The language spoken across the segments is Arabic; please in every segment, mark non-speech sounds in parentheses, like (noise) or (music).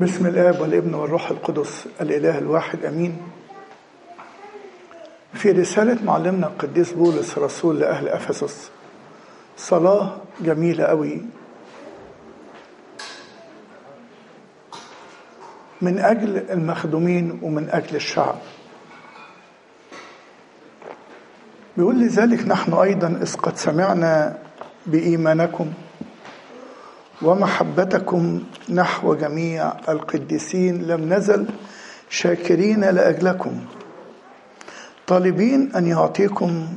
بسم الآب والابن والروح القدس الإله الواحد آمين. في رسالة معلمنا القديس بولس رسول لأهل أفسس صلاة جميلة قوي من أجل المخدومين ومن أجل الشعب. بيقول لذلك نحن أيضا إذ قد سمعنا بإيمانكم ومحبتكم نحو جميع القديسين لم نزل شاكرين لأجلكم. طالبين أن يعطيكم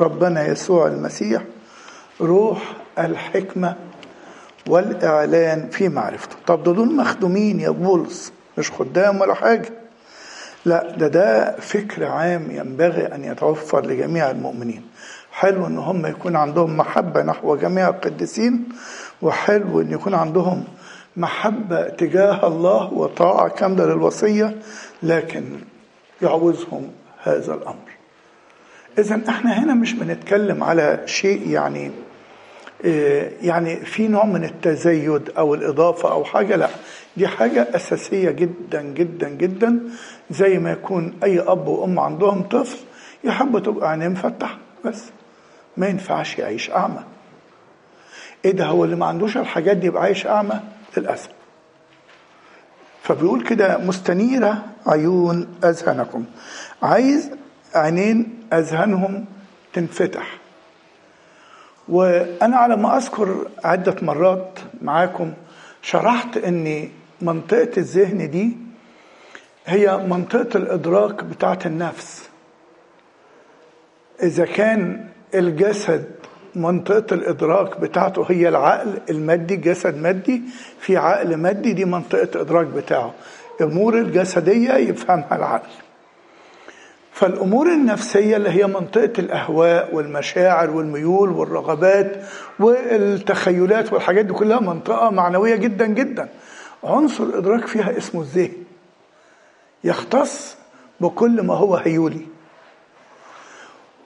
ربنا يسوع المسيح روح الحكمة والإعلان في معرفته. طب ده دول مخدومين يا بولس مش خدام ولا حاجة. لا ده ده فكر عام ينبغي أن يتوفر لجميع المؤمنين. حلو إن هم يكون عندهم محبة نحو جميع القديسين وحلو إن يكون عندهم محبة تجاه الله وطاعة كاملة للوصية لكن يعوزهم هذا الأمر. اذا إحنا هنا مش بنتكلم على شيء يعني يعني في نوع من التزيد أو الإضافة أو حاجة لا دي حاجة أساسية جدا جدا جدا. زي ما يكون أي أب وأم عندهم طفل يحبوا تبقى عينيه مفتحة بس ما ينفعش يعيش أعمى. إيه ده هو اللي ما عندوش الحاجات دي يبقى عايش أعمى للأسف. فبيقول كده مستنيرة عيون أذهانكم. عايز عينين أذهانهم تنفتح. وأنا على ما أذكر عدة مرات معاكم شرحت إن منطقة الذهن دي هي منطقة الإدراك بتاعة النفس. إذا كان الجسد منطقة الإدراك بتاعته هي العقل المادي جسد مادي. في عقل مادي دي منطقة إدراك بتاعه. أمور الجسدية يفهمها العقل. فالأمور النفسية اللي هي منطقة الأهواء والمشاعر والميول والرغبات والتخيلات والحاجات دي كلها منطقة معنوية جدا جدا. عنصر الإدراك فيها اسمه الذهن. يختص بكل ما هو هيولي.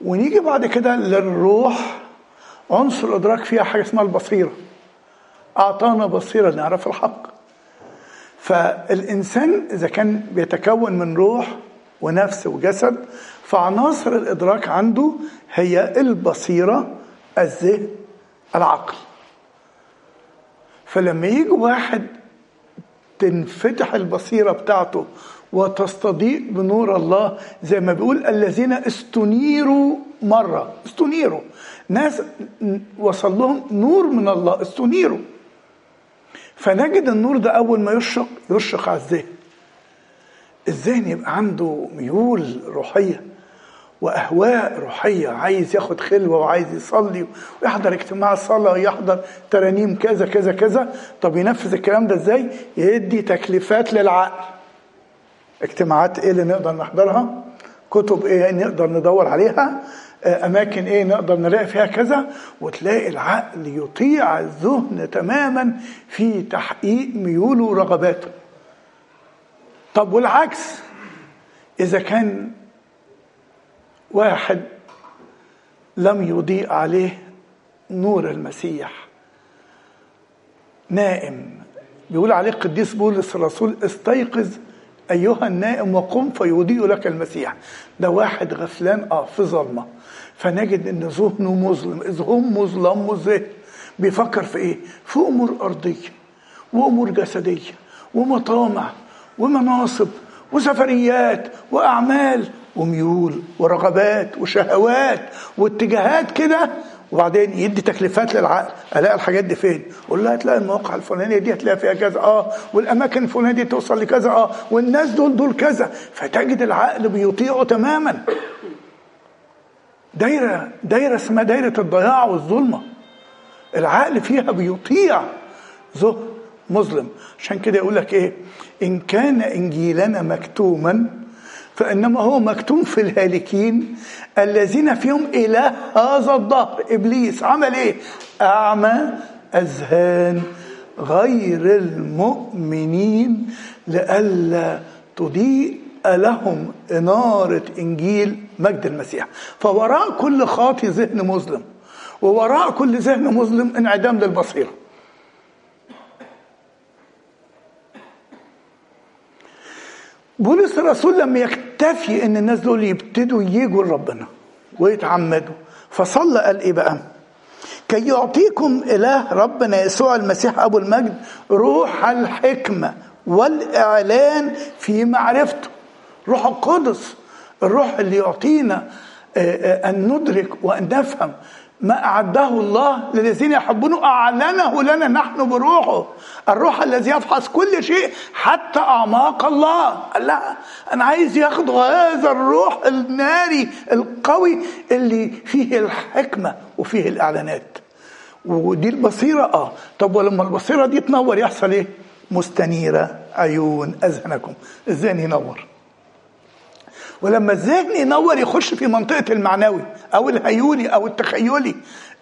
ونيجي بعد كده للروح عنصر ادراك فيها حاجة اسمها البصيرة. أعطانا بصيرة نعرف الحق. فالإنسان إذا كان بيتكون من روح ونفس وجسد فعناصر الإدراك عنده هي البصيرة الذهن العقل. فلما يجي واحد تنفتح البصيرة بتاعته وتستضيء بنور الله زي ما بيقول الذين استنيروا مرة استنيروا. ناس وصل لهم نور من الله استنيروا. فنجد النور ده أول ما يشرق يشرق على الذهن. الذهن يبقى عنده ميول روحية وأهواء روحية عايز ياخد خلوة وعايز يصلي ويحضر اجتماع صلاة ويحضر ترانيم كذا كذا كذا. طب ينفذ الكلام ده إزاي؟ يدي تكليفات للعقل. اجتماعات إيه اللي نقدر نحضرها؟ كتب إيه نقدر ندور عليها؟ أماكن إيه نقدر نلاقي فيها كذا وتلاقي العقل يطيع الذهن تماما في تحقيق ميوله ورغباته. طب والعكس إذا كان واحد لم يضيء عليه نور المسيح نائم بيقول عليه القديس بولس الرسول استيقظ أيها النائم وقم فيضيء لك المسيح. ده واحد غفلان آه في ظلمة. فنجد إن ذهنه مظلم. اذ هم مظلم الذهن بيفكر في إيه؟ في أمور أرضية وأمور جسدية ومطامع ومناصب وسفريات وأعمال وميول ورغبات وشهوات واتجاهات كده. وبعدين يدي تكليفات للعقل. ألاقي الحاجات دي فين؟ أقول لها هتلاقي المواقع الفلانية دي هتلاقي فيها كذا. آه. والأماكن الفلانية دي توصل لكذا. آه. والناس دول دول كذا. فتجد العقل بيطيعه تماما. دايرة دايرة اسمها دايرة الضياع والظلمة. العقل فيها بيطيع ذهن مظلم. عشان كده يقول لك إيه؟ إن كان انجيلنا مكتوما فإنما هو مكتوم في الهالكين الذين فيهم إله هذا الظهر إبليس عمل إيه؟ أعمى أذهان غير المؤمنين لئلا تضيء لهم إنارة إنجيل مجد المسيح. فوراء كل خاطي ذهن مظلم ووراء كل ذهن مظلم انعدام للبصيرة. بولس الرسول لما يكتفي إن الناس دول يبتدوا يجوا لربنا ويتعمدوا فصلى قال إيه بقى؟ كي يعطيكم إله ربنا يسوع المسيح أبو المجد روح الحكمة والإعلان في معرفته. روح القدس الروح اللي يعطينا أن ندرك وأن نفهم ما أعده الله للذين يحبونه أعلنه لنا نحن بروحه. الروح الذي يفحص كل شيء حتى أعماق الله. قال لا أنا عايز ياخدوا هذا الروح الناري القوي اللي فيه الحكمة وفيه الإعلانات. ودي البصيرة آه. طب ولما البصيرة دي تنور يحصل إيه؟ مستنيرة عيون أذهنكم الذهن ينور ولما الذهن ينور يخش في منطقة المعنوي أو الهيولي أو التخيلي.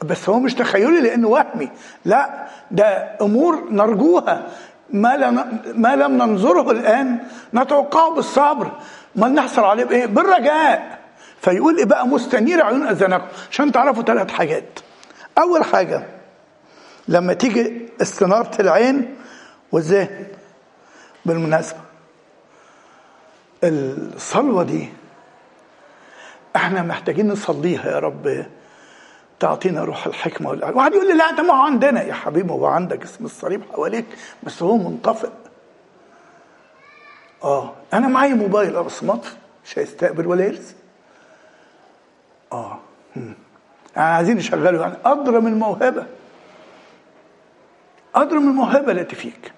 بس هو مش تخيلي لأنه وهمي. لا ده أمور نرجوها. ما, لم ما لم ننظره الآن. نتوقعه بالصبر. ما نحصل عليه بإيه؟ بالرجاء. فيقول إيه بقى؟ مستنير عيون أذنكم. عشان تعرفوا ثلاث حاجات. أول حاجة لما تيجي استنارة العين والذهن. بالمناسبة. الصلوة دي إحنا محتاجين نصليها يا رب. تعطينا روح الحكمة والعلم واحد يقول لي لا ده ما هو عندنا. يا حبيبي هو عندك اسم الصليب حواليك بس هو منطفئ. آه أنا معايا موبايل. بس مطفي مش هيستقبل ولا يرسل آه هم. يعني عايزين نشغله يعني أدرى من الموهبة. أدرى من الموهبة التي فيك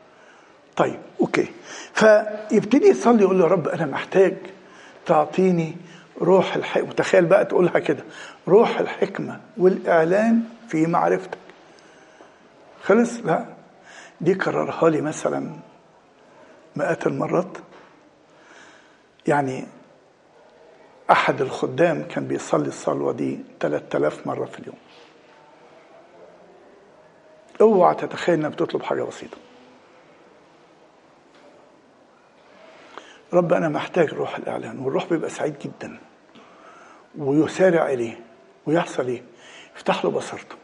طيب أوكي. فيبتدي يصلي يقول له رب أنا محتاج تعطيني روح الحكمه وتخيل بقى تقولها كده روح الحكمة والإعلان في معرفتك. خلص؟ لا. دي كررها لي مثلا مئات المرات. يعني أحد الخدام كان بيصلي الصلوة دي 3000 مرة في اليوم. أوعى تتخيل انك بتطلب حاجة بسيطة. رب أنا محتاج روح الإعلان والروح بيبقى سعيد جدا ويسارع إليه ويحصل إيه؟ يفتح له بصيرته.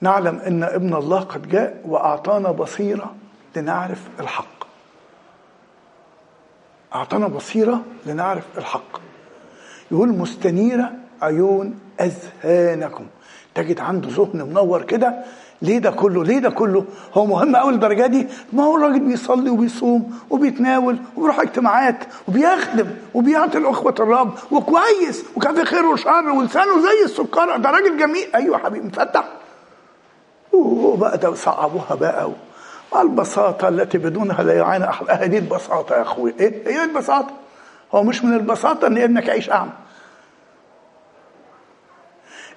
نعلم إن ابن الله قد جاء وأعطانا بصيرة لنعرف الحق. أعطانا بصيرة لنعرف الحق. يقول مستنيرة عيون أذهانكم. تجد عنده ذهن منور كده ليه ده كله؟ ليه ده كله؟ هو مهم قوي الدرجه دي؟ ما هو الراجل بيصلي وبيصوم وبيتناول وبيروح اجتماعات وبيخدم وبيعطي الاخوه الرب وكويس وكان خير وشر ولسانه زي السكر. ده راجل جميل. أيوه حبيبي مفتح وبقى ده صعبوها بقى البساطة التي بدونها لا يعاني أحد. هذه البساطة يا أخوي. إيه؟ هي البساطة. هو مش من البساطة إن ابنك يعيش أعمى.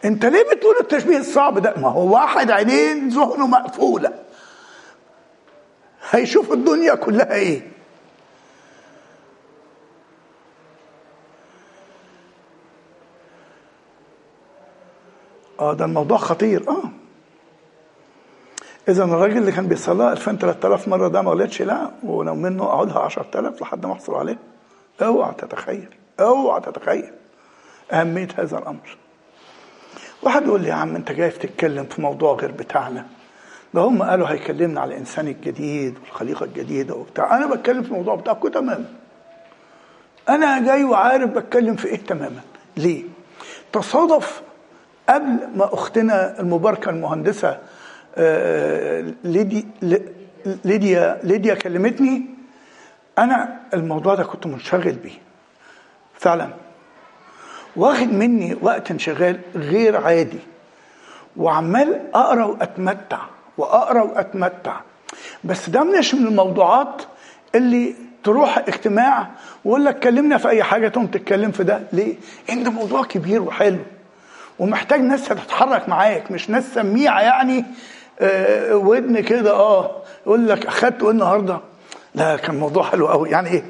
انت ليه بتقول التشبيه الصعب ده؟ ما هو واحد عينين ذهنه مقفولة. هيشوف الدنيا كلها إيه؟ آه ده الموضوع خطير. آه. إذا الراجل اللي كان بيصلى 2000 3000 مرة ده ما غلطش لا ولو منه اقعدها 10000 لحد ما أحصل عليه. أوعى تتخيل أوعى تتخيل أهمية هذا الأمر. واحد يقول لي يا عم انت جاي تتكلم في موضوع غير بتاعنا؟ ده هم قالوا هيكلمنا على الإنسان الجديد والخليقة الجديدة وبتاع. أنا بتكلم في الموضوع بتاعكم تماما. أنا جاي وعارف بتكلم في إيه تماما. ليه؟ تصادف قبل ما أختنا المباركة المهندسة ليدي ليديا ليديا كلمتني. أنا الموضوع ده كنت منشغل بيه. فعلا. واخد مني وقت انشغال غير عادي وعمال أقرأ وأتمتع وأقرأ وأتمتع بس ده مش من الموضوعات اللي تروح اجتماع ويقول لك كلمنا في أي حاجة تقوم تتكلم في ده ليه؟ ان ده موضوع كبير وحلو ومحتاج ناس تتحرك معاك مش ناس سميعة يعني آه ودن كده آه يقول لك أخدت إيه النهارده؟ لا كان موضوع حلو قوي يعني إيه؟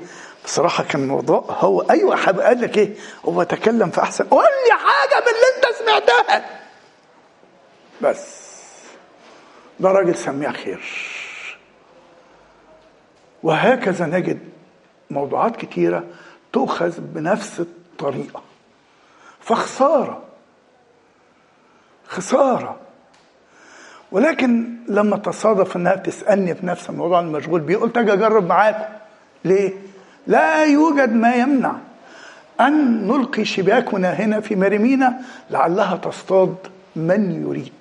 بصراحه كان الموضوع هو أيوه قال لك إيه؟ هو تكلم في احسن قول لي حاجة من اللي أنت سمعتها. بس. ده راجل سميع خير. وهكذا نجد موضوعات كتيرة تؤخذ بنفس الطريقة. فخسارة. خسارة. ولكن لما تصادف إنها تسألني في نفس الموضوع المشغول بيه قلت أجي أجرب معاكم ليه؟ لا يوجد ما يمنع أن نلقي شباكنا هنا في مريمينا لعلها تصطاد من يريد.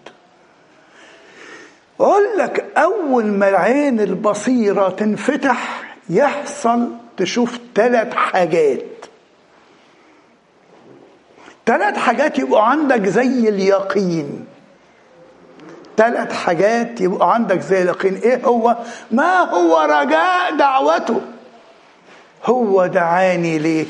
أقول لك أول ما العين البصيرة تنفتح يحصل تشوف ثلاث حاجات. ثلاث حاجات يبقوا عندك زي اليقين. ثلاث حاجات يبقوا عندك زي اليقين. إيه هو؟ ما هو رجاء دعوته؟ هو دعاني ليه؟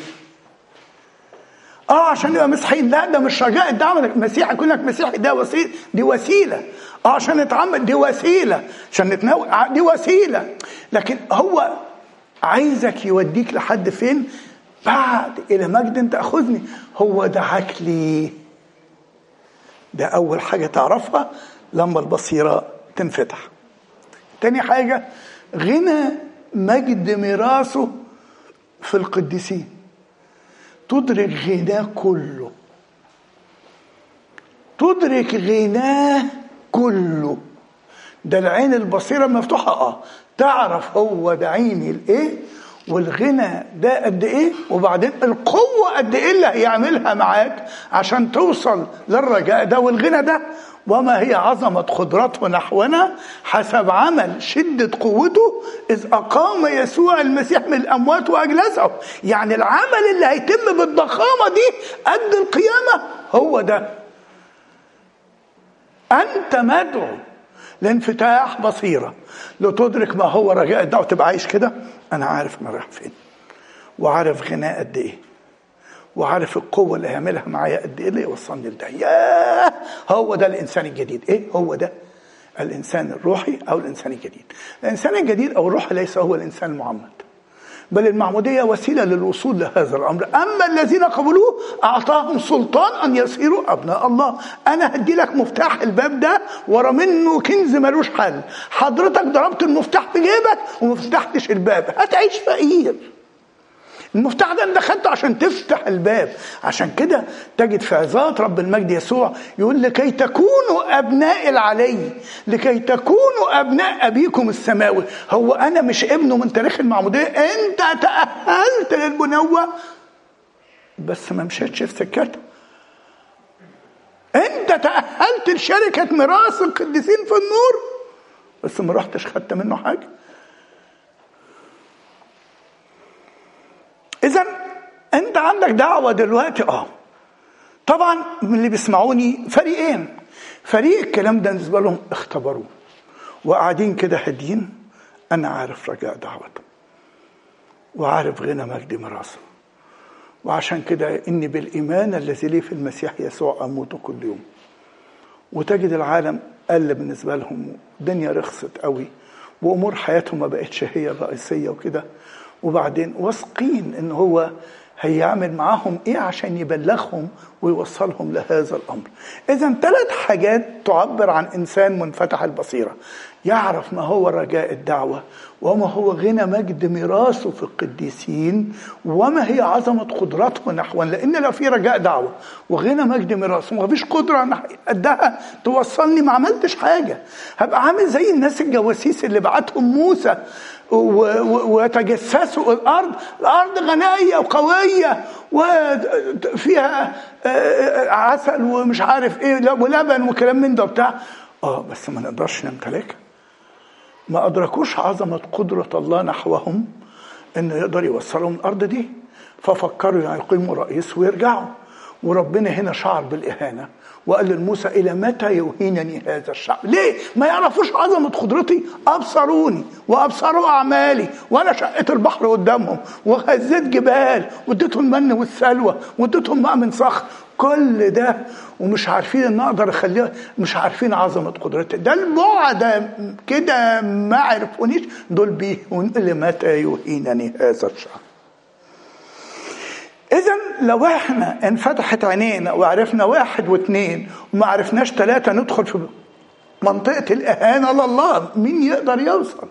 آه عشان يبقى مسيحيين. لا ده مش رجاء الدعوة المسيح يكون لك مسيحي ده وسيله دي وسيلة. آه عشان نتعمد دي وسيلة. عشان نتناول دي وسيلة. لكن هو عايزك يوديك لحد فين؟ بعد إلى مجد تاخذني هو دعاك ليه؟ ده أول حاجة تعرفها لما البصيرة تنفتح. تاني حاجة غنى مجد ميراثه في القديسين. تدرك غناه كله. تدرك غناه كله. ده العين البصيرة مفتوحة. آه. تعرف هو ده عيني الإيه؟ والغنى ده قد إيه؟ وبعدين القوة قد إيه اللي هيعملها معاك عشان توصل للرجاء ده والغنى ده؟ وما هي عظمة قدرته نحونا حسب عمل شدة قوته إذ أقام يسوع المسيح من الأموات وأجلسه. يعني العمل اللي هيتم بالضخامة دي قد القيامة هو ده. أنت مدعو لانفتاح بصيرة. لتدرك ما هو رجاء الدعوة تبقى عايش كده. أنا عارف أنا رايح فين. وعارف غناء قد إيه. وعارف القوة اللي هيعملها معايا قد إيه. اللي يوصلني لده؟ ياه! هو ده الإنسان الجديد. إيه هو ده؟ الإنسان الروحي أو الإنسان الجديد؟ الإنسان الجديد أو الروحي ليس هو الإنسان المعمد. بل المعمودية وسيلة للوصول لهذا الأمر. أما الذين قبلوه أعطاهم سلطان أن يصيروا أبناء الله أنا هدي لك مفتاح الباب ده ورا منه كنز ملوش حل. حضرتك ضربت المفتاح في جيبك وما فتحتش الباب. هتعيش فقير. المفتاح ده انت عشان تفتح الباب. عشان كده تجد في عظات رب المجد يسوع يقول لكي تكونوا أبناء العلي لكي تكونوا أبناء أبيكم السماوي. هو أنا مش ابنه من تاريخ المعموديه أنت تأهلت للبنوة. بس ما مشيتش في سكتة. أنت تأهلت لشركة ميراث القديسين في النور. بس ما رحتش خدت منه حاجة. اذا أنت عندك دعوة دلوقتي آه. طبعا من اللي بيسمعوني فريقين. فريق الكلام ده بالنسبة لهم اختبروه. وقاعدين كده هادين أنا عارف رجاء دعوته وعارف غنى مجد ميراثه. وعشان كده اني بالإيمان الذي لي في المسيح يسوع أموت كل يوم. وتجد العالم قل بالنسبة لهم. الدنيا رخصت قوي. وأمور حياتهم ما بقتش هي الرئيسية وكده. وبعدين واثقين إن هو هيعمل معاهم إيه عشان يبلغهم ويوصلهم لهذا الأمر. اذا ثلاث حاجات تعبر عن إنسان منفتح البصيرة. يعرف ما هو رجاء الدعوة وما هو غنى مجد ميراثه في القديسين وما هي عظمة قدرته نحوا لأن لو في رجاء دعوة وغنى مجد ميراثه. وما فيش قدرة قدها توصلني ما عملتش حاجة. هبقى عامل زي الناس الجواسيس اللي بعتهم موسى. ويتجسسوا الأرض. الأرض غنية وقوية وفيها عسل ومش عارف إيه ولبن وكلام من ده بتاع آه بس ما نقدرش نمتلكها ما أدركوش عظمة قدرة الله نحوهم انه يقدر يوصلهم الأرض دي. ففكروا يعني يقيموا رئيس ويرجعوا. وربنا هنا شعر بالإهانة. وقال لموسى إلى متى يهينني هذا الشعب؟ ليه؟ ما يعرفوش عظمة قدرتي. أبصروني وأبصروا أعمالي وأنا شقيت البحر قدامهم وهزيت جبال واديتهم المن والسلوى واديتهم ماء من صخر. كل ده ومش عارفين إن أقدر اخليها مش عارفين عظمة قدرتي. ده البعد كده ما عرفونيش. دول بيهون لمتى يهينني هذا الشعب؟ إذا لو إحنا انفتحت عينينا وعرفنا واحد واثنين وما عرفناش ثلاثة ندخل في منطقة الإهانة لله مين يقدر يوصل؟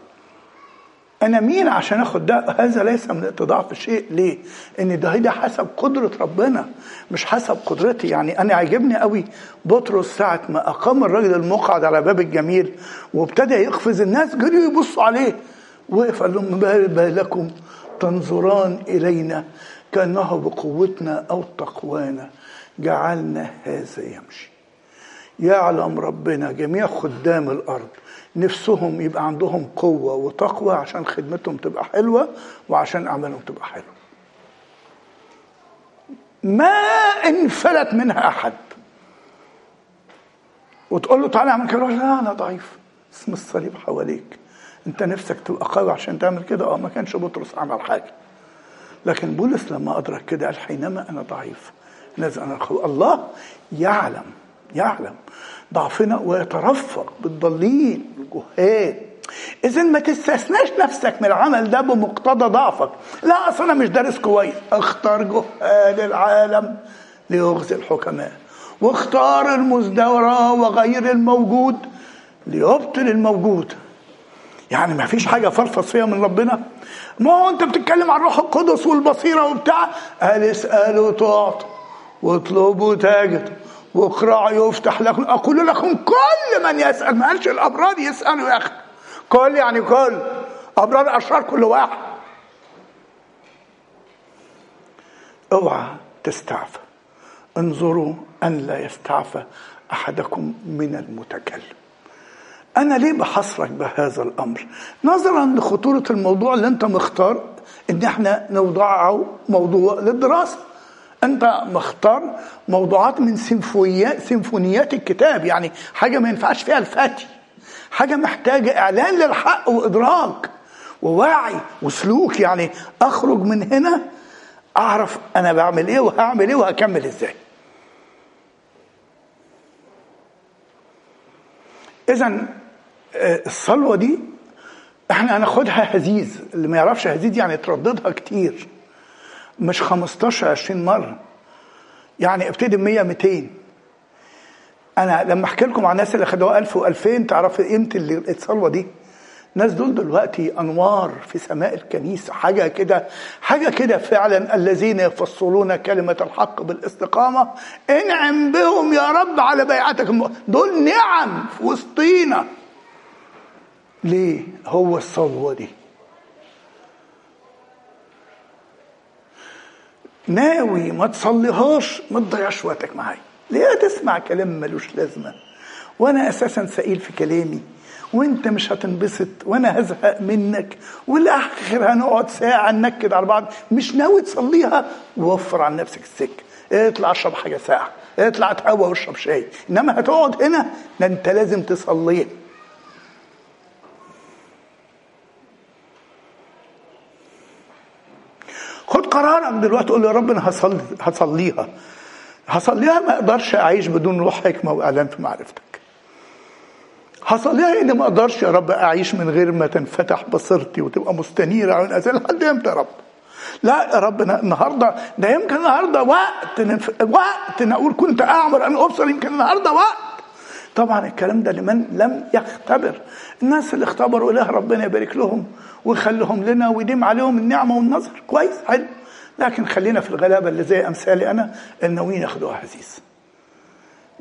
أنا مين عشان آخد ده؟ هذا ليس من اتضاع في شيء، ليه؟ إن ده ده حسب قدرة ربنا مش حسب قدرتي، يعني أنا عجبني قوي بطرس ساعة ما أقام الراجل المقعد على باب الجميل وابتدى يقفز الناس جريوا يبصوا عليه وقف قال لهم ما بالكم تنظران إلينا كأنه بقوتنا أو تقوانا جعلنا هذا يمشي. يعلم ربنا جميع خدام الأرض. نفسهم يبقى عندهم قوة وتقوى عشان خدمتهم تبقى حلوة وعشان أعمالهم تبقى حلوة. ما انفلت منها أحد. وتقول له تعالى اعمل كده. لا أنا ضعيف. اسم الصليب حواليك. أنت نفسك تبقى قوي عشان تعمل كده؟ آه ما كانش بطرس عمل حاجة. لكن بولس لما أدرك كده قال حينما أنا ضعيف لازم أنا قوي الله يعلم يعلم. ضعفنا ويترفق بالضالين الجهال اذا ما تستثناش نفسك من العمل ده بمقتضى ضعفك. لا أصل أنا مش دارس كويس. اختار جهال العالم ليغزي الحكماء واختار المزدورة وغير الموجود ليبطل الموجود. يعني ما فيش حاجة فرفص فيها من ربنا؟ ما هو انت بتتكلم عن الروح القدس والبصيرة وبتاع؟ قال اسألوا تعطوا واطلبوا تجدوا واقرعوا يفتح لكم أقول لكم كل من يسأل ما قالش الأبرار يسألوا يا أخي. كل يعني كل. أبرار أشرار كل واحد. اوعى تستعفى. انظروا أن لا يستعفى أحدكم من المتكلم. أنا ليه بحصرك بهذا الأمر؟ نظرا لخطورة الموضوع اللي أنت مختار إن إحنا نوضعه موضوع للدراسة. أنت مختار موضوعات من سيمفونيات سيمفونيات الكتاب يعني حاجة ما ينفعش فيها الفتي حاجة محتاجة إعلان للحق وإدراك ووعي وسلوك. يعني أخرج من هنا أعرف أنا بعمل إيه وهعمل إيه وهكمل إزاي. اذا الصلوة دي إحنا هناخدها هزيز. اللي ما يعرفش هزيز يعني ترددها كتير. مش 15 20 مرة. يعني ابتدي ب 100 200 أنا لما أحكي لكم عن الناس اللي خدوها 1000 و2000 تعرفوا قيمة الصلوة دي. الناس دول دلوقتي أنوار في سماء الكنيسة. حاجة كده حاجة كده فعلا. الذين يفصلون كلمة الحق بالاستقامة. انعم بهم يا رب على بيعتك. دول نعم في وسطينا. ليه هو الصلوه دي؟ ناوي ما تصليهاش ما تضيعش وقتك معايا. ليه تسمع كلام ملوش لازمة؟ وأنا أساسا سئيل في كلامي. وأنت مش هتنبسط وأنا هزهق منك. والآخر هنقعد ساعة ننكد على بعض. مش ناوي تصليها؟ وفر عن نفسك السكة. اطلع اشرب حاجة ساعه اطلع اتهوى واشرب شاي. إنما هتقعد هنا ده أنت لازم تصليه قرارك دلوقتي قول يا رب أنا هصلي هصليها. هصليها ما أقدرش أعيش بدون روح حكمة واعلان في معرفتك. هصليها اني ما أقدرش يا رب أعيش من غير ما تنفتح بصيرتي وتبقى مستنيرة عن ازل لحد إمتى يا رب؟ لا يا رب النهارده ده يمكن النهارده وقت نف... وقت نقول كنت أعمر أن أبصر يمكن النهارده وقت. طبعا الكلام ده لمن لم يختبر. الناس اللي اختبروا إله ربنا يبارك لهم ويخليهم لنا ويديم عليهم النعمة والنظر كويس حلو. لكن خلينا في الغلابة اللي زي أمثالي أنا الناويين ياخدوها عزيز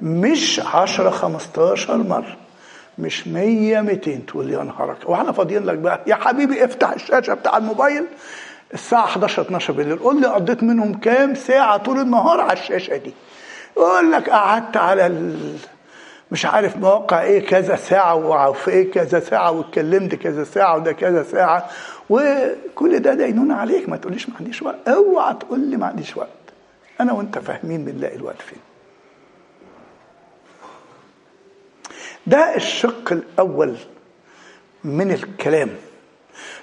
مش 10 15 مره مش 100 200 تقول يا نهارك وإحنا فاضيين لك بقى. يا حبيبي افتح الشاشة بتاع الموبايل. الساعة 11 12 بالليل. قول لي قضيت منهم كام ساعة طول النهار على الشاشة دي. يقول لك قعدت على ال... مش عارف مواقع إيه كذا ساعة وفي إيه كذا ساعة واتكلمت كذا ساعة وده كذا ساعة. وكل ده دينونة عليك ما تقوليش ما عنديش وقت. اوعى تقول لي ما عنديش وقت. أنا وأنت فاهمين بنلاقي الوقت فين. ده الشق الأول من الكلام.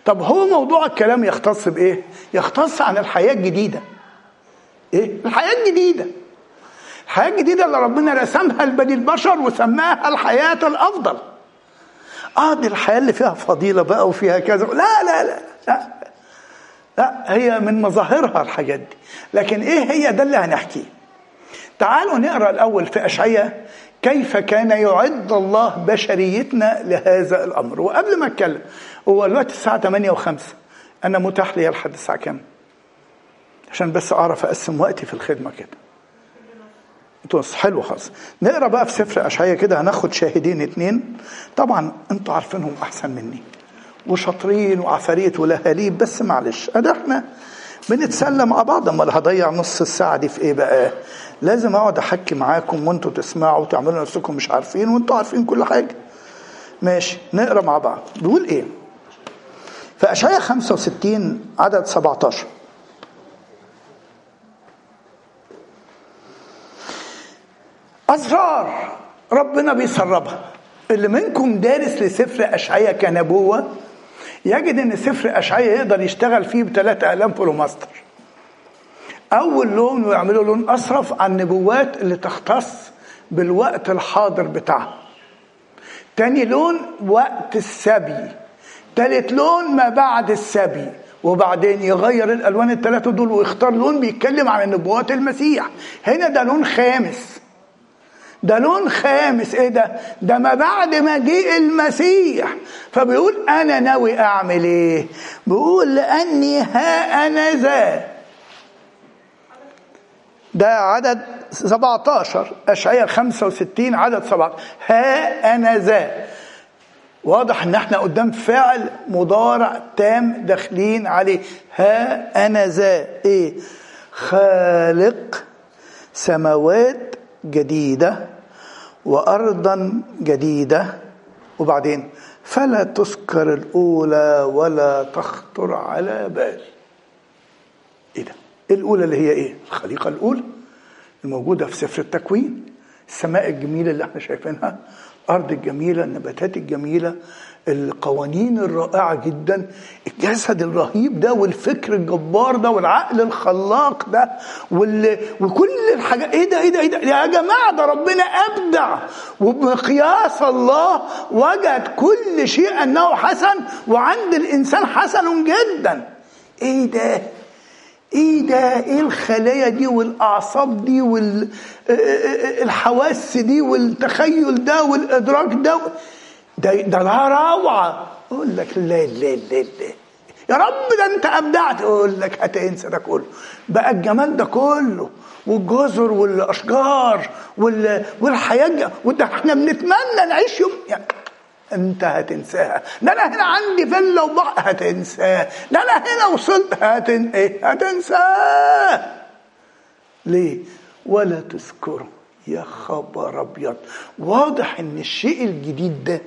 طب هو موضوع الكلام يختص بإيه؟ يختص عن الحياة الجديدة. إيه؟ الحياة الجديدة. الحياة الجديدة اللي ربنا رسمها لبني البشر وسماها الحياة الأفضل. آه دي الحياة اللي فيها فضيلة بقى وفيها كذا. لا لا لا لا. لا هي من مظاهرها الحاجات دي. لكن إيه هي؟ ده اللي هنحكيه. تعالوا نقرأ الأول في اشعياء كيف كان يعد الله بشريتنا لهذا الأمر. وقبل ما أتكلم هو الوقت الساعة 8 و5 أنا متاح لي لحد الساعة كام؟ عشان بس أعرف أقسم وقتي في الخدمة كده. أنتوا حلو خالص. نقرأ بقى في سفر اشعياء كده هناخد شاهدين اتنين. طبعا أنتوا عارفينهم أحسن مني. وشاطرين وعفاريت ولهاليب بس معلش ادي إحنا بنتسلى مع بعض. أمال هضيع نص الساعة دي في إيه بقى؟ لازم أقعد أحكي معاكم وأنتوا تسمعوا وتعملوا نفسكم مش عارفين وأنتوا عارفين كل حاجة. ماشي نقرأ مع بعض. بيقول إيه؟ في اشعياء 65 عدد 17 اسرار ربنا بيسربها. اللي منكم دارس لسفر اشعياء كنبوة يجد إن سفر اشعياء يقدر يشتغل فيه بثلاثة اقلام فلوماستر أول لون ويعملوا لون أصرف عن النبوات اللي تختص بالوقت الحاضر بتاعها. تاني لون وقت السبي. تالت لون ما بعد السبي. وبعدين يغير الألوان الثلاثه دول ويختار لون بيتكلم عن النبوات المسيح. هنا ده لون خامس. ده لون خامس إيه ده؟ ده ما بعد مجيء المسيح. فبيقول أنا ناوي أعمل إيه؟ بيقول لأني ها أنا ذا. ده عدد 17 أشعياء 65 عدد 17 ها أنا ذا. واضح إن إحنا قدام فعل مضارع تام داخلين عليه. ها أنا ذا إيه؟ خالق سماوات جديدة وارضا جديدة. وبعدين فلا تذكر الأولى ولا تخطر على بال. إيه ده؟ الأولى اللي هي إيه؟ الخليقة الأولى الموجودة في سفر التكوين. السماء الجميلة اللي إحنا شايفينها الأرض الجميلة النباتات الجميلة القوانين الرائعة جدا. الجسد الرهيب ده والفكر الجبار ده والعقل الخلاق ده وال... وكل الحاجات إيه ده إيه ده إيه ده؟ يا جماعة ده ربنا أبدع وبمقياس الله وجد كل شيء أنه حسن وعند الإنسان حسن جدا. إيه ده؟ إيه ده؟ إيه الخلايا دي والأعصاب دي والحواس دي والتخيل ده والإدراك ده؟ ده ده لا روعة. أقول لك لا لا لا لا. يا رب ده أنت أبدعت. أقول لك هتنسى ده كله. بقى الجمال ده كله والجزر والأشجار والحياة وده إحنا بنتمنى نعيش يوم يعني أنت هتنساها. ده أنا هنا عندي فيلا وبحر هتنساه ده أنا هنا وصلت هتن إيه؟ هتنساه ليه؟ ولا تذكره. يا خبر أبيض. واضح إن الشيء الجديد ده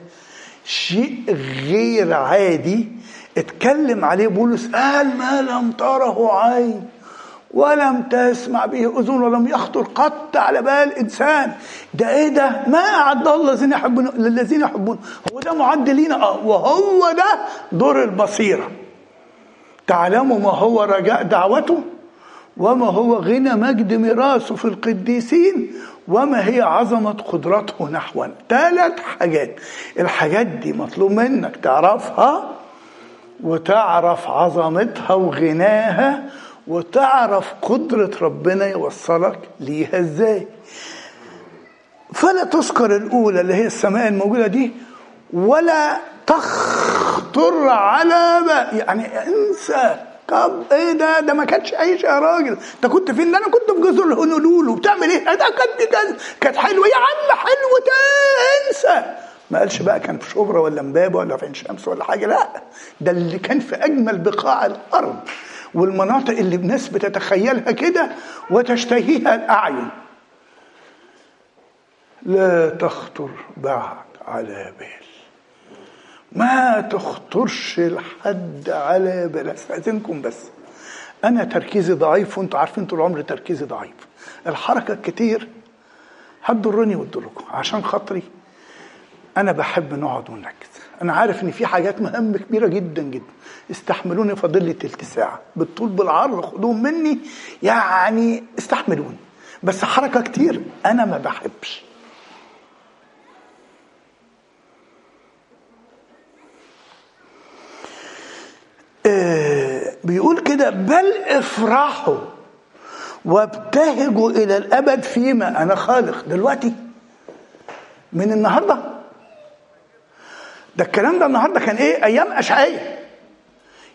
شيء غير عادي. اتكلم عليه بولس قال ما لم تره عين ولم تسمع به أذن ولم يخطر قط على بال إنسان. ده إيه ده؟ ما أعد الله الذين يحبون للذين يحبون. هو ده معد لينا؟ آه. وهو ده دور البصيرة. تعلموا ما هو رجاء دعوته وما هو غنى مجد ميراثه في القديسين وما هي عظمة قدرته نحو ثلاث حاجات. الحاجات دي مطلوب منك تعرفها وتعرف عظمتها وغناها وتعرف قدرة ربنا يوصلك ليها إزاي. فلا تذكر الأولى اللي هي السماء الموجودة دي ولا تخطر على بقى يعني انسى. طب إيه ده؟ ده ما كانتش عيش يا راجل. انت كنت فين؟ ده أنا كنت في جزر الهونولول وبتعمل إيه؟ ده كانت كذا كانت حلوة يا عم حلوة انسى ما قالش بقى كان في شبرا ولا امبابة ولا في عين شمس ولا حاجة. لا ده اللي كان في أجمل بقاع الأرض. والمناطق اللي الناس بتتخيلها كده وتشتهيها الأعين. لا تخطر بعد على بال. ما تخطرش لحد على بال استاذنكم بس. أنا تركيزي ضعيف وانتوا عارفين طول عمري تركيزي ضعيف. الحركة الكتير هتضرني وتضركم. عشان خاطري أنا بحب نقعد ونركز. أنا عارف ان في حاجات مهمة كبيرة جدا جدا. استحملوني فاضل لي تلت ساعة. بالطول بالعرض خدوهم مني. يعني استحملوني. بس حركة كتير. أنا ما بحبش. بيقول كده بل افرحوا وابتهجوا إلى الأبد فيما أنا خالق دلوقتي من النهارده. ده الكلام ده النهارده كان إيه؟ أيام اشعياء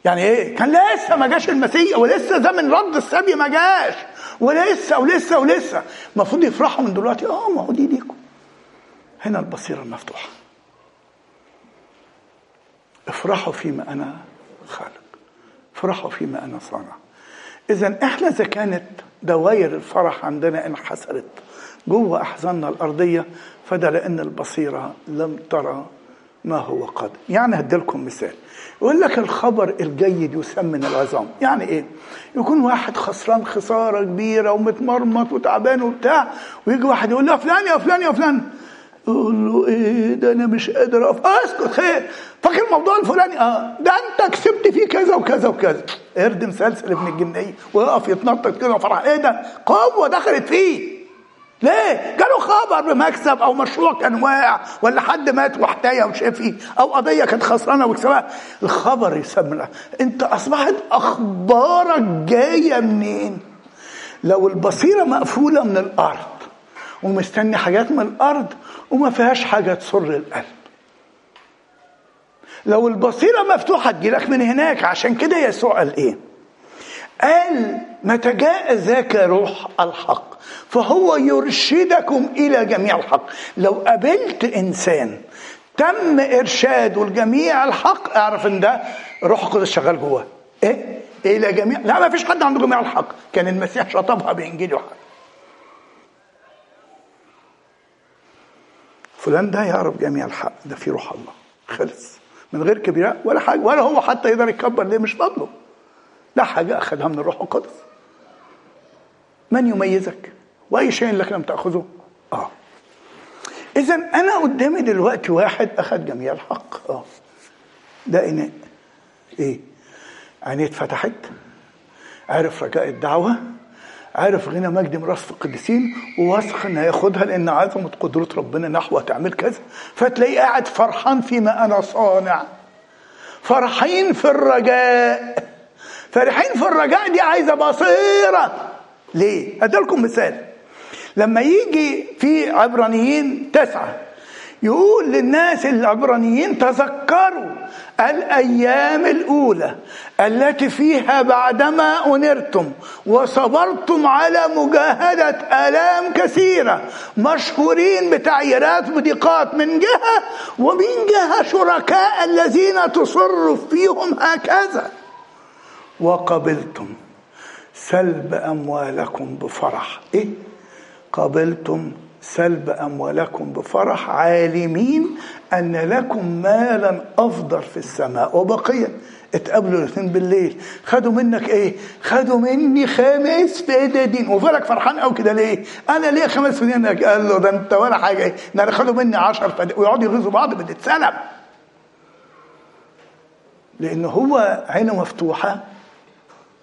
يعني إيه؟ كان لسه ما جاش المسيح ولسه زمن رد السبي ما جاش. ولسه ولسه ولسه. المفروض يفرحوا من دلوقتي. آه ما هو دي ليكم. هنا البصيرة المفتوحة. افرحوا فيما أنا خالق. افرحوا فيما أنا صانع اذا إحنا إذا كانت دوائر الفرح عندنا انحسرت جوه أحزاننا الأرضية فده لأن البصيرة لم ترى ما هو قادم يعني هديلكم مثال. يقول لك الخبر الجيد يسمن العظام. يعني إيه؟ يكون واحد خسران خسارة كبيرة ومتمرمط وتعبان وبتاع ويجي واحد يقول له فلان يا فلان يا فلان. يقول له إيه ده أنا مش قادر أقف. اسكت خير. فاكر الموضوع الفلاني؟ آه. ده انت كسبت فيه كذا وكذا وكذا. قرد مسلسل ابن الجنيه ويقف يتنطط كده وفرح. إيه ده؟ قوة دخلت فيه. ليه؟ جاله خبر بمكسب أو مشروع كان واقع ولا حد مات واحتيا وشافي أو قضية كانت خسرانة وكسبها الخبر يسمى أنت أصبحت أخبارك جاية منين؟ لو البصيرة مقفولة من الأرض ومستني حاجات من الأرض وما فيهاش حاجة تسر القلب. لو البصيرة مفتوحة تجيلك من هناك عشان كده يسوع قال إيه؟ قال متى جاء ذاك روح الحق فهو يرشدكم إلى جميع الحق. لو قابلت إنسان تم إرشاده لجميع الحق أعرف إن ده روح القدس شغال جواه. إيه؟ إلى جميع لا ما فيش حد عنده جميع الحق. كان المسيح شطبها بإنجيل يوحنا. فلان ده يعرف جميع الحق ده في روح الله. خلص. من غير كبيرة ولا حاجة ولا هو حتى يقدر يكبر ليه مش فضله ده حاجة أخذها من الروح القدس من يميزك؟ وأي شيء لك لم تأخذه؟ آه. إذا أنا قدامي دلوقتي واحد أخذ جميع الحق. آه. ده إناء. إيه؟ عينيه اتفتحت عرف رجاء الدعوة. عارف غنى مجد ميراث القديسين وواثق ان هياخدها لأن عظمه قدرة ربنا نحو تعمل كذا. فتلاقيه قاعد فرحان فيما أنا صانع. فرحين في الرجاء. فرحين في الرجاء دي عايزة بصيرة. ليه؟ اديلكم مثال. لما يجي في عبرانيين تسعة يقول للناس العبرانيين تذكروا. الأيام الأولى التي فيها بعدما أنرتم وصبرتم على مجاهدة آلام كثيرة مشهورين بتعييرات وضيقات من جهة ومن جهة شركاء الذين تصرف فيهم هكذا. وقبلتم سلب أموالكم بفرح. إيه؟ قبلتم سلب أموالكم بفرح عالمين أن لكم مالا أفضل في السماء وبقيا. اتقابلوا الاثنين بالليل. خدوا منك إيه؟ خدوا مني خمس فدادين. وفلك فرحان قوي كده ليه؟ أنا ليه خمس فدادين؟ قال له ده أنت ولا حاجة. إيه ده أنا خدوا مني 10 فدادين ويقعدوا يغيظوا بعض بتتسلب لأن هو عينه مفتوحة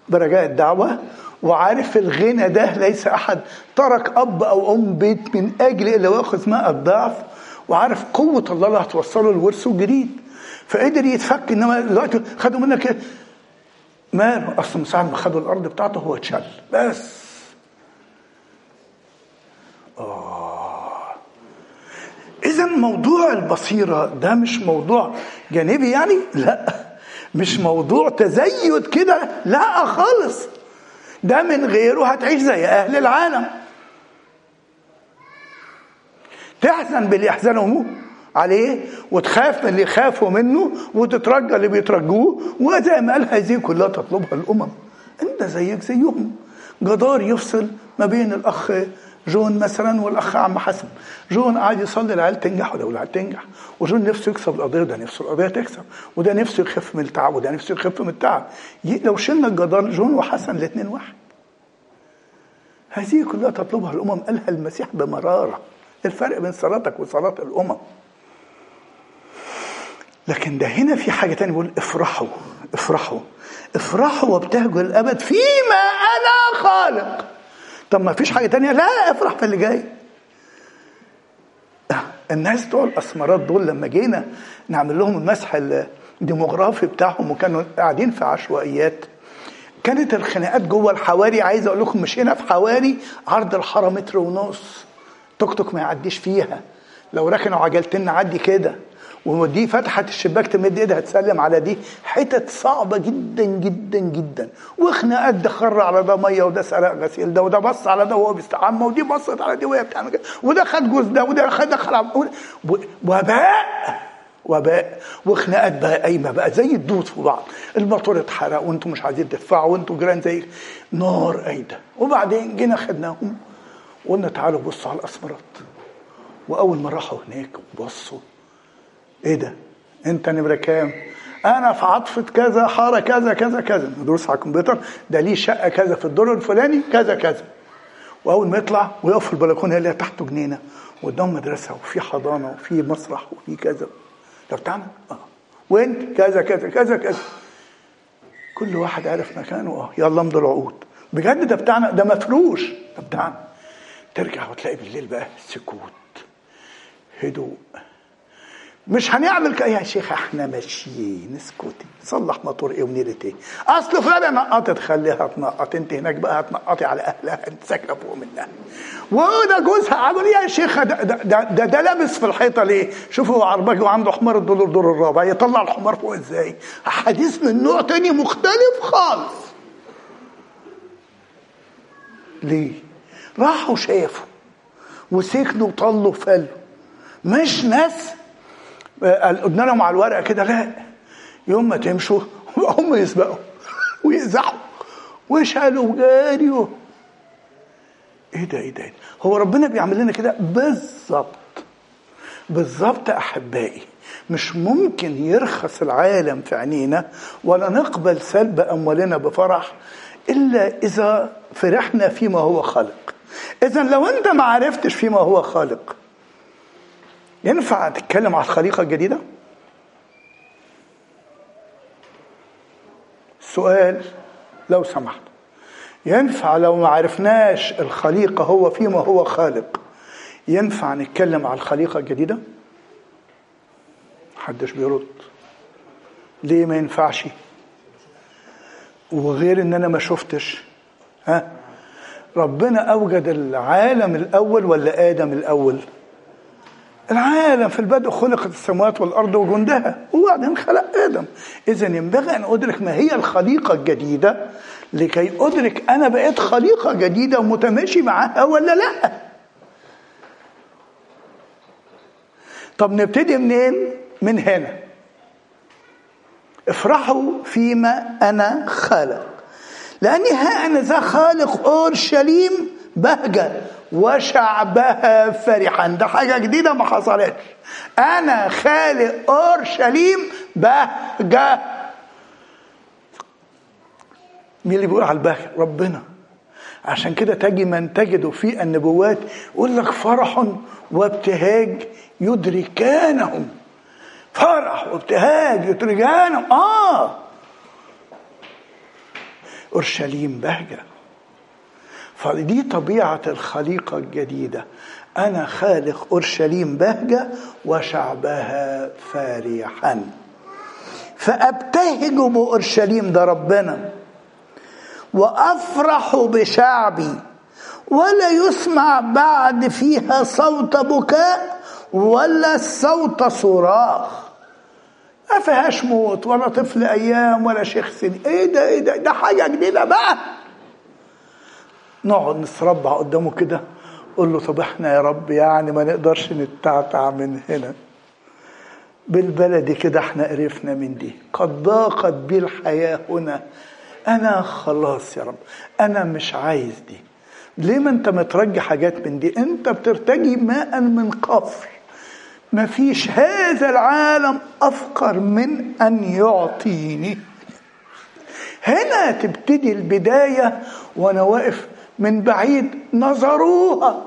برجاء الدعوة وعارف الغنى ده ليس أحد. ترك أب أو أم بيت من أجل إلا واخذ ماء الضعف. وعارف قوة الله اللي هتوصله لورثه الجديد. فقدر يتفك إنما دلوقتي خدوا منك إيه؟ ماله أصل من ساعه ما خدوا الأرض بتاعته هو اتشل. بس. آه. إذا موضوع البصيرة ده مش موضوع جانبي يعني؟ لا. مش موضوع تزيد كده. لا خالص. ده من غيره هتعيش زي أهل العالم. تحزن باللي يحزنوا عليه وتخاف من اللي يخافوا منه وتترجى اللي بيترجوه وزي ما قال هذه كلها تطلبها الأمم. أنت زيك زيهم. جدار يفصل ما بين الأخ جون مثلا والأخ عم حسن. جون قاعد يصلي العيال تنجح ولا العيال تنجح؟ وجون نفسه يكسب القضية وده نفسه القضية تكسب. وده نفسه يخف من التعب وده نفسه يخف من التعب. لو شلنا الجدار جون وحسن الاثنين واحد. هذه كلها تطلبها الأمم. قالها المسيح بمرارة. الفرق بين صلاتك وصلاة الأمم. لكن ده هنا في حاجة تانية بيقول افرحوا. افرحوا. افرحوا وابتهجوا الابد فيما أنا خالق. طب ما فيش حاجة تانية؟ لا افرح في اللي جاي. الناس بتوع الأسمرات دول لما جينا نعمل لهم المسح الديموغرافي بتاعهم وكانوا قاعدين في عشوائيات كانت الخناقات جوه الحواري. عايز أقول لكم مشينا في حواري عرض الحاره متر ونص. توك توك ما يعديش فيها. لو ركنوا عجلتين نعدي كده. ودي فتحت الشباك تمد ايدها تسلم على دي حتت صعبة جدا جدا جدا. وخناقات ده خر على ده مية وده سرق غسيل ده وده بص على ده وهو بيستحمى ودي بصت على دي وهي بتعمل كده وده خد جوز ده وده خد دخل وباء وباء. وخناقات بقى قايمه بقى زي الدود في بعض. الموتور اتحرق وأنتم مش عايزين تدفعوا وأنتم جيران زي نار قايدة. وبعدين جينا خدناهم وقلنا تعالوا بصوا على الأسمرات. وأول ما راحوا هناك بصوا إيه ده؟ أنت نمره كام؟ أنا في عطفة كذا حارة كذا كذا كذا. ندرس على الكمبيوتر. ده ليه شقة كذا في الدور الفلاني؟ كذا كذا. وأول ما يطلع ويقف في البلكونة اللي تحته جنينة. قدام مدرسة وفي حضانة وفي مسرح وفي كذا. ده بتاعنا آه. وأنت؟ كذا كذا كذا كذا. كل واحد عارف مكانه. آه. يلا امضي العقود. بجد ده بتاعنا؟ ده مفروش ده بتاعنا ترجع وتلاقي بالليل بقى سكوت هدوء. مش هنعمل يا شيخ إحنا ماشيين اسكتي صلح موتور إيه ونيلة إيه أصل فلانه نقطت خليها تنقط. أنت هناك بقى هتنقطي على أهلها أنت ساكنة فوق منها. وده جوزها عمل يا شيخ ده ده, ده, ده, لابس في الحيطة ليه؟ شوفوا هو عرباجي وعنده حمار الدور الدور الرابع. يطلع الحمار فوق إزاي؟ حديث من نوع تاني مختلف خالص. ليه؟ راحوا شافوا وسكنوا وطلوا فلوا مش ناس قلنا لهم على الورقة كده لا. يوم ما تمشوا (laughs) هم يسبقوا ويزحوا وشالوا وجاريوا. إيه ده إيه ده هو ربنا بيعمل لنا كده؟ بالظبط. بالظبط أحبائي. مش ممكن يرخص العالم في عينينا ولا نقبل سلب أموالنا بفرح إلا إذا فرحنا فيما هو خالق. إذا لو أنت ما عرفتش فيما هو خالق ينفع تتكلم على الخليقة الجديدة؟ سؤال لو سمحت ينفع لو ما عرفناش الخليقة هو فيما هو خالق ينفع نتكلم على الخليقة الجديدة؟ محدش بيرد ليه ما ينفعش؟ وغير إن أنا ما شفتش ها ربنا أوجد العالم الأول ولا آدم الأول؟ العالم في البدء خلقت السماوات والأرض وجندها. وبعدين خلق آدم. اذا ينبغي أن أدرك ما هي الخليقة الجديدة لكي أدرك أنا بقيت خليقة جديدة ومتماشي معاها ولا لأ. طب نبتدي منين؟ من هنا. افرحوا فيما أنا خالق. لأني ها أنا ذا خالق أورشليم بهجة وشعبها فرحا. ده حاجة جديدة ما حصلتش. أنا خالق أورشليم بهجة. مين اللي بيقول على البهجة؟ ربنا. عشان كده تجي من تجد في النبوات يقول لك فرح وابتهاج يدركانهم. فرح وابتهاج يدركانهم. آه. اورشليم بهجة. فدي طبيعة الخليقة الجديدة. أنا خالق أورشليم بهجة وشعبها فرحا فأبتهج بأورشليم ده ربنا. وأفرح بشعبي. ولا يسمع بعد فيها صوت بكاء ولا صوت صراخ. ما فيهاش موت ولا طفل أيام ولا شيخ سن. إيه ده إيه ده ده حاجة جديدة بقى. نقعد نتربع قدامه كده قول له طب إحنا يا رب يعني ما نقدرش نتعتع من هنا. بالبلدي كده إحنا قرفنا من دي. قد ضاقت بي الحياة هنا. أنا خلاص يا رب أنا مش عايز دي. ليه ما أنت مترجي حاجات من دي؟ أنت بترتجي ماء من قفر ما فيش هذا العالم أفقر من أن يعطيني. هنا تبتدي البداية وأنا واقف من بعيد نظروها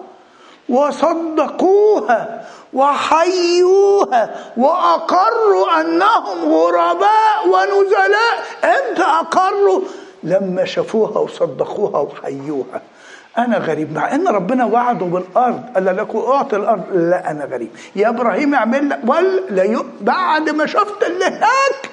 وصدقوها وحيوها وأقروا أنهم غرباء ونزلاء. إمتى اقروا لما شافوها وصدقوها وحيوها. أنا غريب مع إن ربنا وعده بالأرض. قال لكم أعطي الأرض؟ لا أنا غريب. يا إبراهيم اعمل لك. ولا بعد ما شفت اللي هناك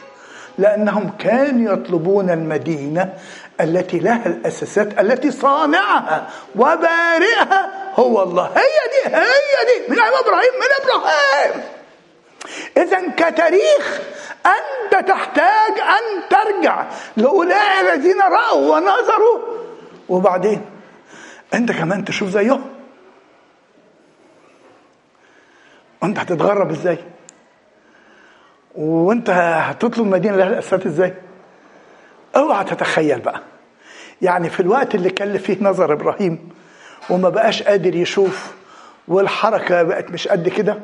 لأنهم كانوا يطلبون المدينة التي لها الأساسات التي صانعها وبارئها هو الله. هي دي هي دي من إبراهيم من إبراهيم. اذا كتاريخ أنت تحتاج أن ترجع لأولئك الذين رأوا ونظروا. وبعدين أنت كمان تشوف زيهم. وأنت هتتغرب إزاي؟ وأنت هتطلب مدينة لها الأساسات إزاي؟ أوعى تتخيل بقى. يعني في الوقت اللي كان فيه نظر إبراهيم وما بقاش قادر يشوف والحركة بقت مش قد كده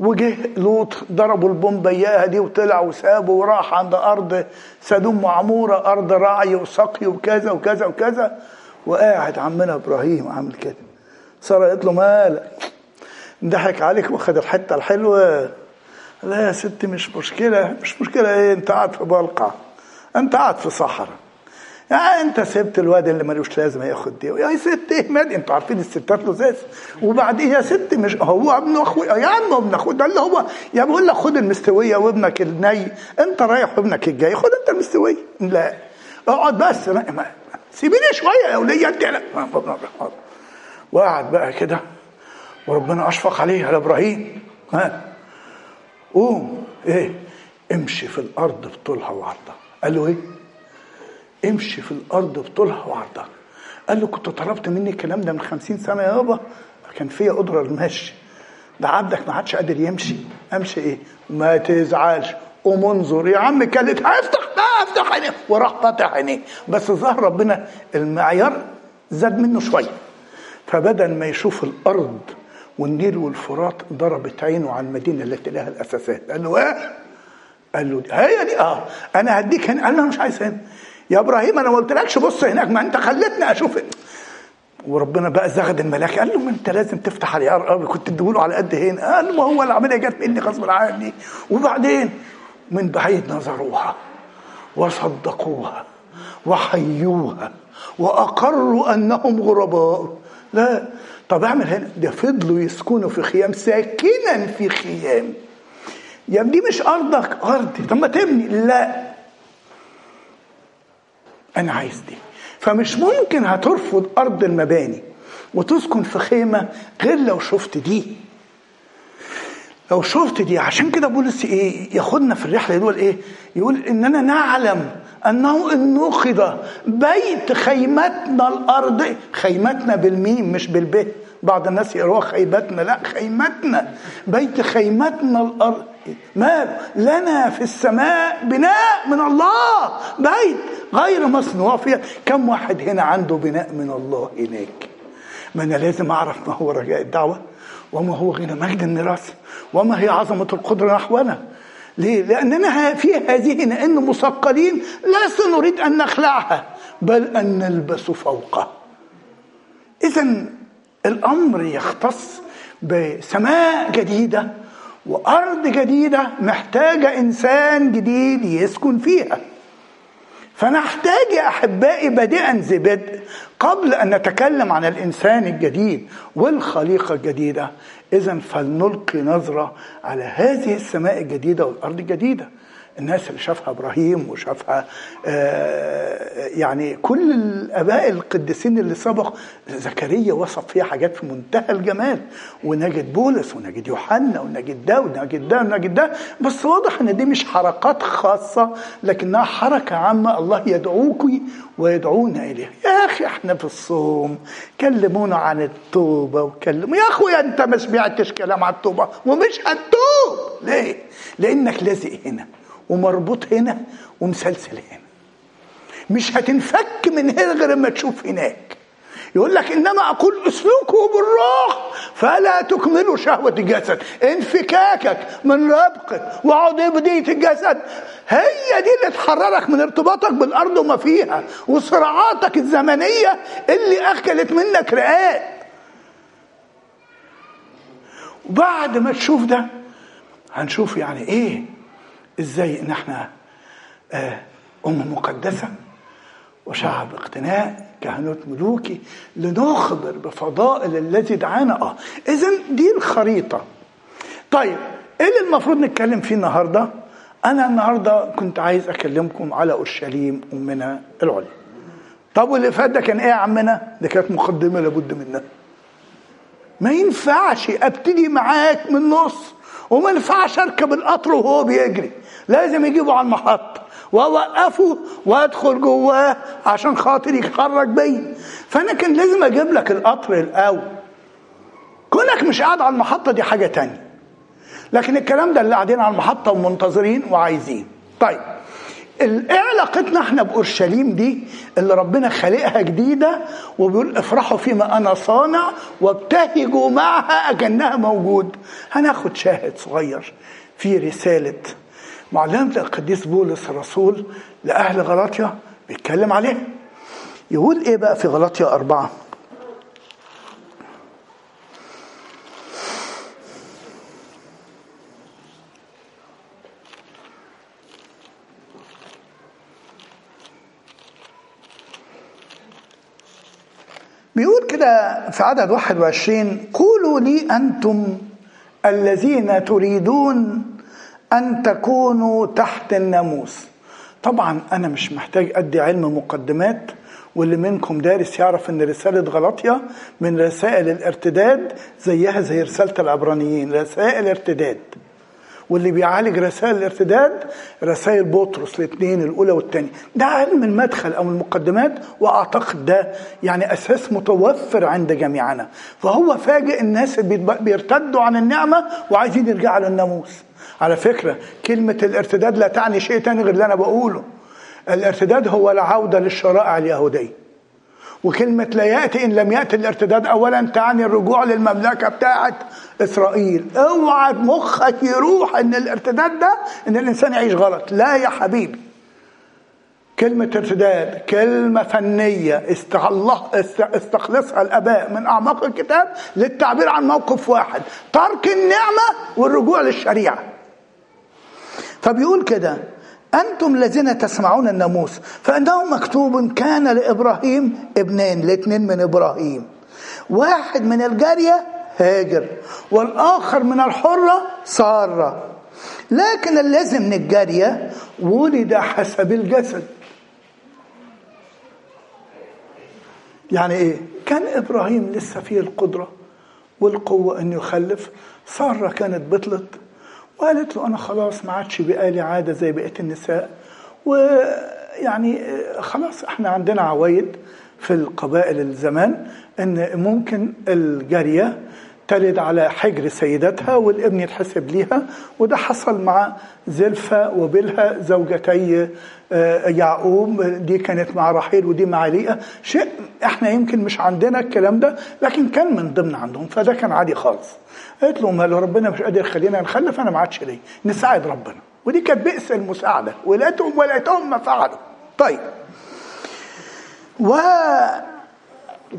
وجه لوط ضربوا البومبه اياها دي وطلع وسابه وراح عند أرض سدوم معموره أرض رعي وسقي وكذا وكذا وكذا. وقاعد عمنا إبراهيم عامل كده. سارة قالت له مالك؟ ضحك عليك واخد الحتة الحلوة. لا يا ستي مش مشكلة مش مشكلة إيه أنت قاعد في بلقع انت قاعد في صحراء. يعني انت سبت الواد اللي ملوش لازمة ياخد دي. يا ست إيه مال؟ أنتوا عارفين الستات لزاز. وبعدين يا ست مش هو ابن أخوي؟ يا عم ابن أخوي ده اللي هو يا بقول لك خد المستوية وابنك الني. انت رايح وابنك الجاي خد انت المستوية. لا. اقعد بس. سيبيني شوية يا ولية. انت وقعد بقى كده. وربنا أشفق عليه على إبراهيم. ها. قوم. إيه. امشي في الأرض بطولها وعرضها قال له إيه؟ امشي في الأرض بطولها وعرضها. قال له كنت طلبت مني الكلام ده من خمسين سنة يابا كان فيا قدرة المشي. ده عبدك ما عادش قادر يمشي. امشي إيه؟ ما تزعلش. قوم انظر. يا عم كانت هفتح لا افتح عينيه وراح فاتح عينيه. بس ظهر ربنا المعيار زاد منه شوية. فبدل ما يشوف الأرض والنيل والفرات ضربت عينه على المدينة التي لها الأساسات. قال له إيه؟ قال له هي دي آه. أنا هديك هنا. قال له أنا مش عايز هنا. يا إبراهيم أنا ما قلتلكش بص هناك ما أنت خلتني أشوف. وربنا بقى زغد الملاك. قال له ما أنت لازم تفتح العيار قوي كنت تديهوله على قد هنا. قال ما هو العملية جت مني غصب عني. وبعدين؟ من بعيد نظروها وصدقوها وحيوها وأقروا أنهم غرباء. لا. طب أعمل هنا. ده فضلوا يسكنوا في خيام ساكنا في خيام. يا دي مش أرضك ارضي طب ما تبني. لا. أنا عايز دي. فمش ممكن هترفض أرض المباني وتسكن في خيمة غير لو شفت دي. لو شفت دي. عشان كده بولس إيه ياخدنا في الرحلة يقول إيه؟ يقول اننا نعلم إن نخذ بيت خيمتنا الأرض خيمتنا بالميم مش بالب بعض الناس يقروها خيبتنا لا خيمتنا. بيت خيمتنا الأرض. ما لنا في السماء بناء من الله. بيت غير مصنوع فيها. كم واحد هنا عنده بناء من الله هناك؟ ما أنا لازم أعرف ما هو رجاء الدعوة وما هو غنى مجد الميراث وما هي عظمة القدرة نحونا. ليه؟ لأننا في هذه نئن مثقلين لسنا نريد أن نخلعها بل أن نلبس فوقها. إذا الأمر يختص بسماء جديدة وأرض جديدة محتاجة إنسان جديد يسكن فيها. فنحتاج يا أحبائي بادئا ذي بدء قبل أن نتكلم عن الإنسان الجديد والخليقة الجديدة. إذا فلنلقي نظرة على هذه السماء الجديدة والأرض الجديدة. الناس اللي شافها إبراهيم وشافها آه يعني كل الآباء القديسين اللي سبق زكريا وصف فيها حاجات في منتهى الجمال. ونجد بولس ونجد يوحنا ونجد ده ونجد ده ونجد ده. بس واضح إن دي مش حركات خاصة لكنها حركة عامة الله يدعوك ويدعونا إليها. يا أخي إحنا في الصوم كلمونا عن التوبة وكلموا يا أخويا أنت ما سمعتش كلام عن التوبة ومش هتتوب. ليه؟ لأنك لازق هنا. ومربوط هنا ومسلسل هنا. مش هتنفك من هنا غير لما تشوف هناك. يقول لك إنما أقول اسلكوا بالروح فلا تكملوا شهوة الجسد. انفكاكك من ربقك وعضبديه الجسد. هي دي اللي تحررك من ارتباطك بالأرض وما فيها وصراعاتك الزمنية اللي أكلت منك رئات وبعد ما تشوف ده هنشوف يعني إيه؟ إزاي ان إحنا آه امه مقدسة وشعب اقتناء كهنوت ملوكي لنخبر بفضائل الذي دعانا. آه اذا دي الخريطة. طيب إيه اللي المفروض نتكلم فيه النهارده؟ أنا النهارده كنت عايز أكلمكم على أورشليم أمنا العليا. طب واللي فات ده كان إيه يا عمنا؟ ده كانت مقدمة لابد منها. ما ينفعش أبتدي معاك من النص وما ينفعش أركب القطر وهو بيجري. لازم يجيبه على المحطه وأوقفه وأدخل جواه عشان خاطر يتحرك بيا فأنا كان لازم أجيب لك القطر الأول. كونك مش قاعد على المحطة دي حاجة تانية. لكن الكلام ده اللي قاعدين على المحطة ومنتظرين وعايزين. طيب إيه علاقتنا إحنا بأورشليم دي اللي ربنا خالقها جديدة وبيقول افرحوا فيما أنا صانع وابتهجوا معها أكنها موجود. هناخد شاهد صغير في رسالة معلمة القديس بولس الرسول لأهل غلاطيا بيتكلم عليه. يقول إيه بقى في غلاطيا أربعة؟ بيقول كده في عدد 21 قولوا لي أنتم الذين تريدون أن تكونوا تحت الناموس. طبعا أنا مش محتاج أدي علم مقدمات واللي منكم دارس يعرف إن رسالة غلطية من رسائل الارتداد زيها زي رسالة العبرانيين رسائل ارتداد. واللي بيعالج رسائل الارتداد رسائل بطرس الاثنين الأولى والثانية. ده علم المدخل أو المقدمات وأعتقد ده يعني أساس متوفر عند جميعنا فهو فاجئ الناس اللي بيرتدوا عن النعمة وعايزين يرجعوا للناموس. على فكرة كلمة الارتداد لا تعني شيء تاني غير اللي أنا بقوله. الارتداد هو العوده للشرائع اليهودية. وكلمة لا يأتي إن لم يأتي الارتداد أولا تعني الرجوع للمملكة بتاعة إسرائيل. أوعى مخك يروح إن الارتداد ده إن الإنسان يعيش غلط. لا يا حبيبي. كلمة ارتداد كلمة فنية استخلصها الآباء من أعماق الكتاب للتعبير عن موقف واحد ترك النعمة والرجوع للشريعة. فبيقول كده أنتم الذين تسمعون الناموس فإنه مكتوب كان لإبراهيم ابنين الاثنين من إبراهيم. واحد من الجارية هاجر والآخر من الحرة سارة. لكن الذي من الجارية ولد حسب الجسد. يعني إيه؟ كان إبراهيم لسه فيه القدرة والقوة إنه يخلف. سارة كانت بطلت. وقالت له أنا خلاص ما عادش بقالي عادة زي بقية النساء. ويعني خلاص إحنا عندنا عوايد في القبائل الزمان إن ممكن الجارية تلد على حجر سيدتها والابن يتحسب ليها وده حصل مع زلفة وبلها زوجتي يعقوب. دي كانت مع رحيل ودي مع ليئة. شيء إحنا يمكن مش عندنا الكلام ده لكن كان من ضمن عندهم فده كان عادي خالص. قالت له ما لو ربنا مش قادر يخلينا نخلف أنا ما عادش ليه نساعد ربنا. ودي كانت بئس المساعدة. ولاتهم ولاتهم ما فعلوا. طيب. و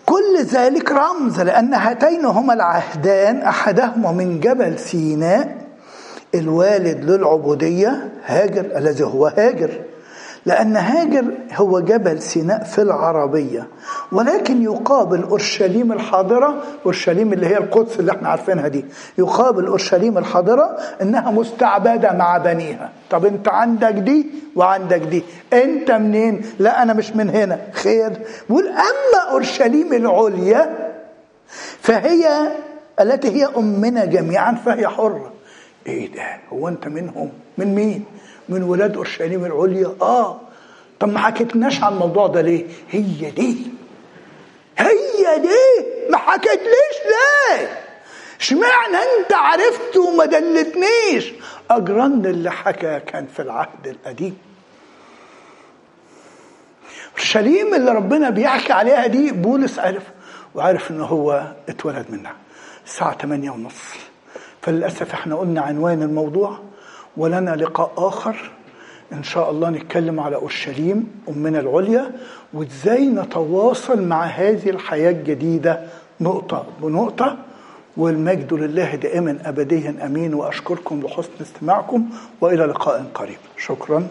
كل ذلك رمز لأن هاتين هما العهدان أحدهما من جبل سيناء الوالد للعبودية هاجر الذي هو هاجر. لأن هاجر هو جبل سيناء في العربية ولكن يقابل أورشليم الحاضرة أورشليم اللي هي القدس اللي إحنا عارفينها دي يقابل أورشليم الحاضرة إنها مستعبدة مع بنيها. طب أنت عندك دي وعندك دي أنت منين؟ لا أنا مش من هنا. خير. بيقول أما أورشليم العليا فهي التي هي أمنا جميعا فهي حرة. إيه ده؟ هو أنت منهم؟ من مين؟ من ولاد اورشليم العليا آه. طب ما حكيتناش عن الموضوع ده ليه؟ هي دي. هي دي. ما حكيتليش ليه؟ اشمعنى أنت عرفت وما دلتنيش؟ اجرن اللي حكى كان في العهد القديم. اورشليم اللي ربنا بيحكي عليها دي بولس عرف وعرف إن هو اتولد منها. الساعة 8 ونص. فللأسف إحنا قلنا عنوان الموضوع. ولنا لقاء آخر. إن شاء الله نتكلم على أورشليم أمنا العليا وإزاي نتواصل مع هذه الحياة الجديدة. نقطة بنقطة. والمجد لله دائما أبديا أمين. وأشكركم لحسن استماعكم وإلى لقاء قريب. شكرا.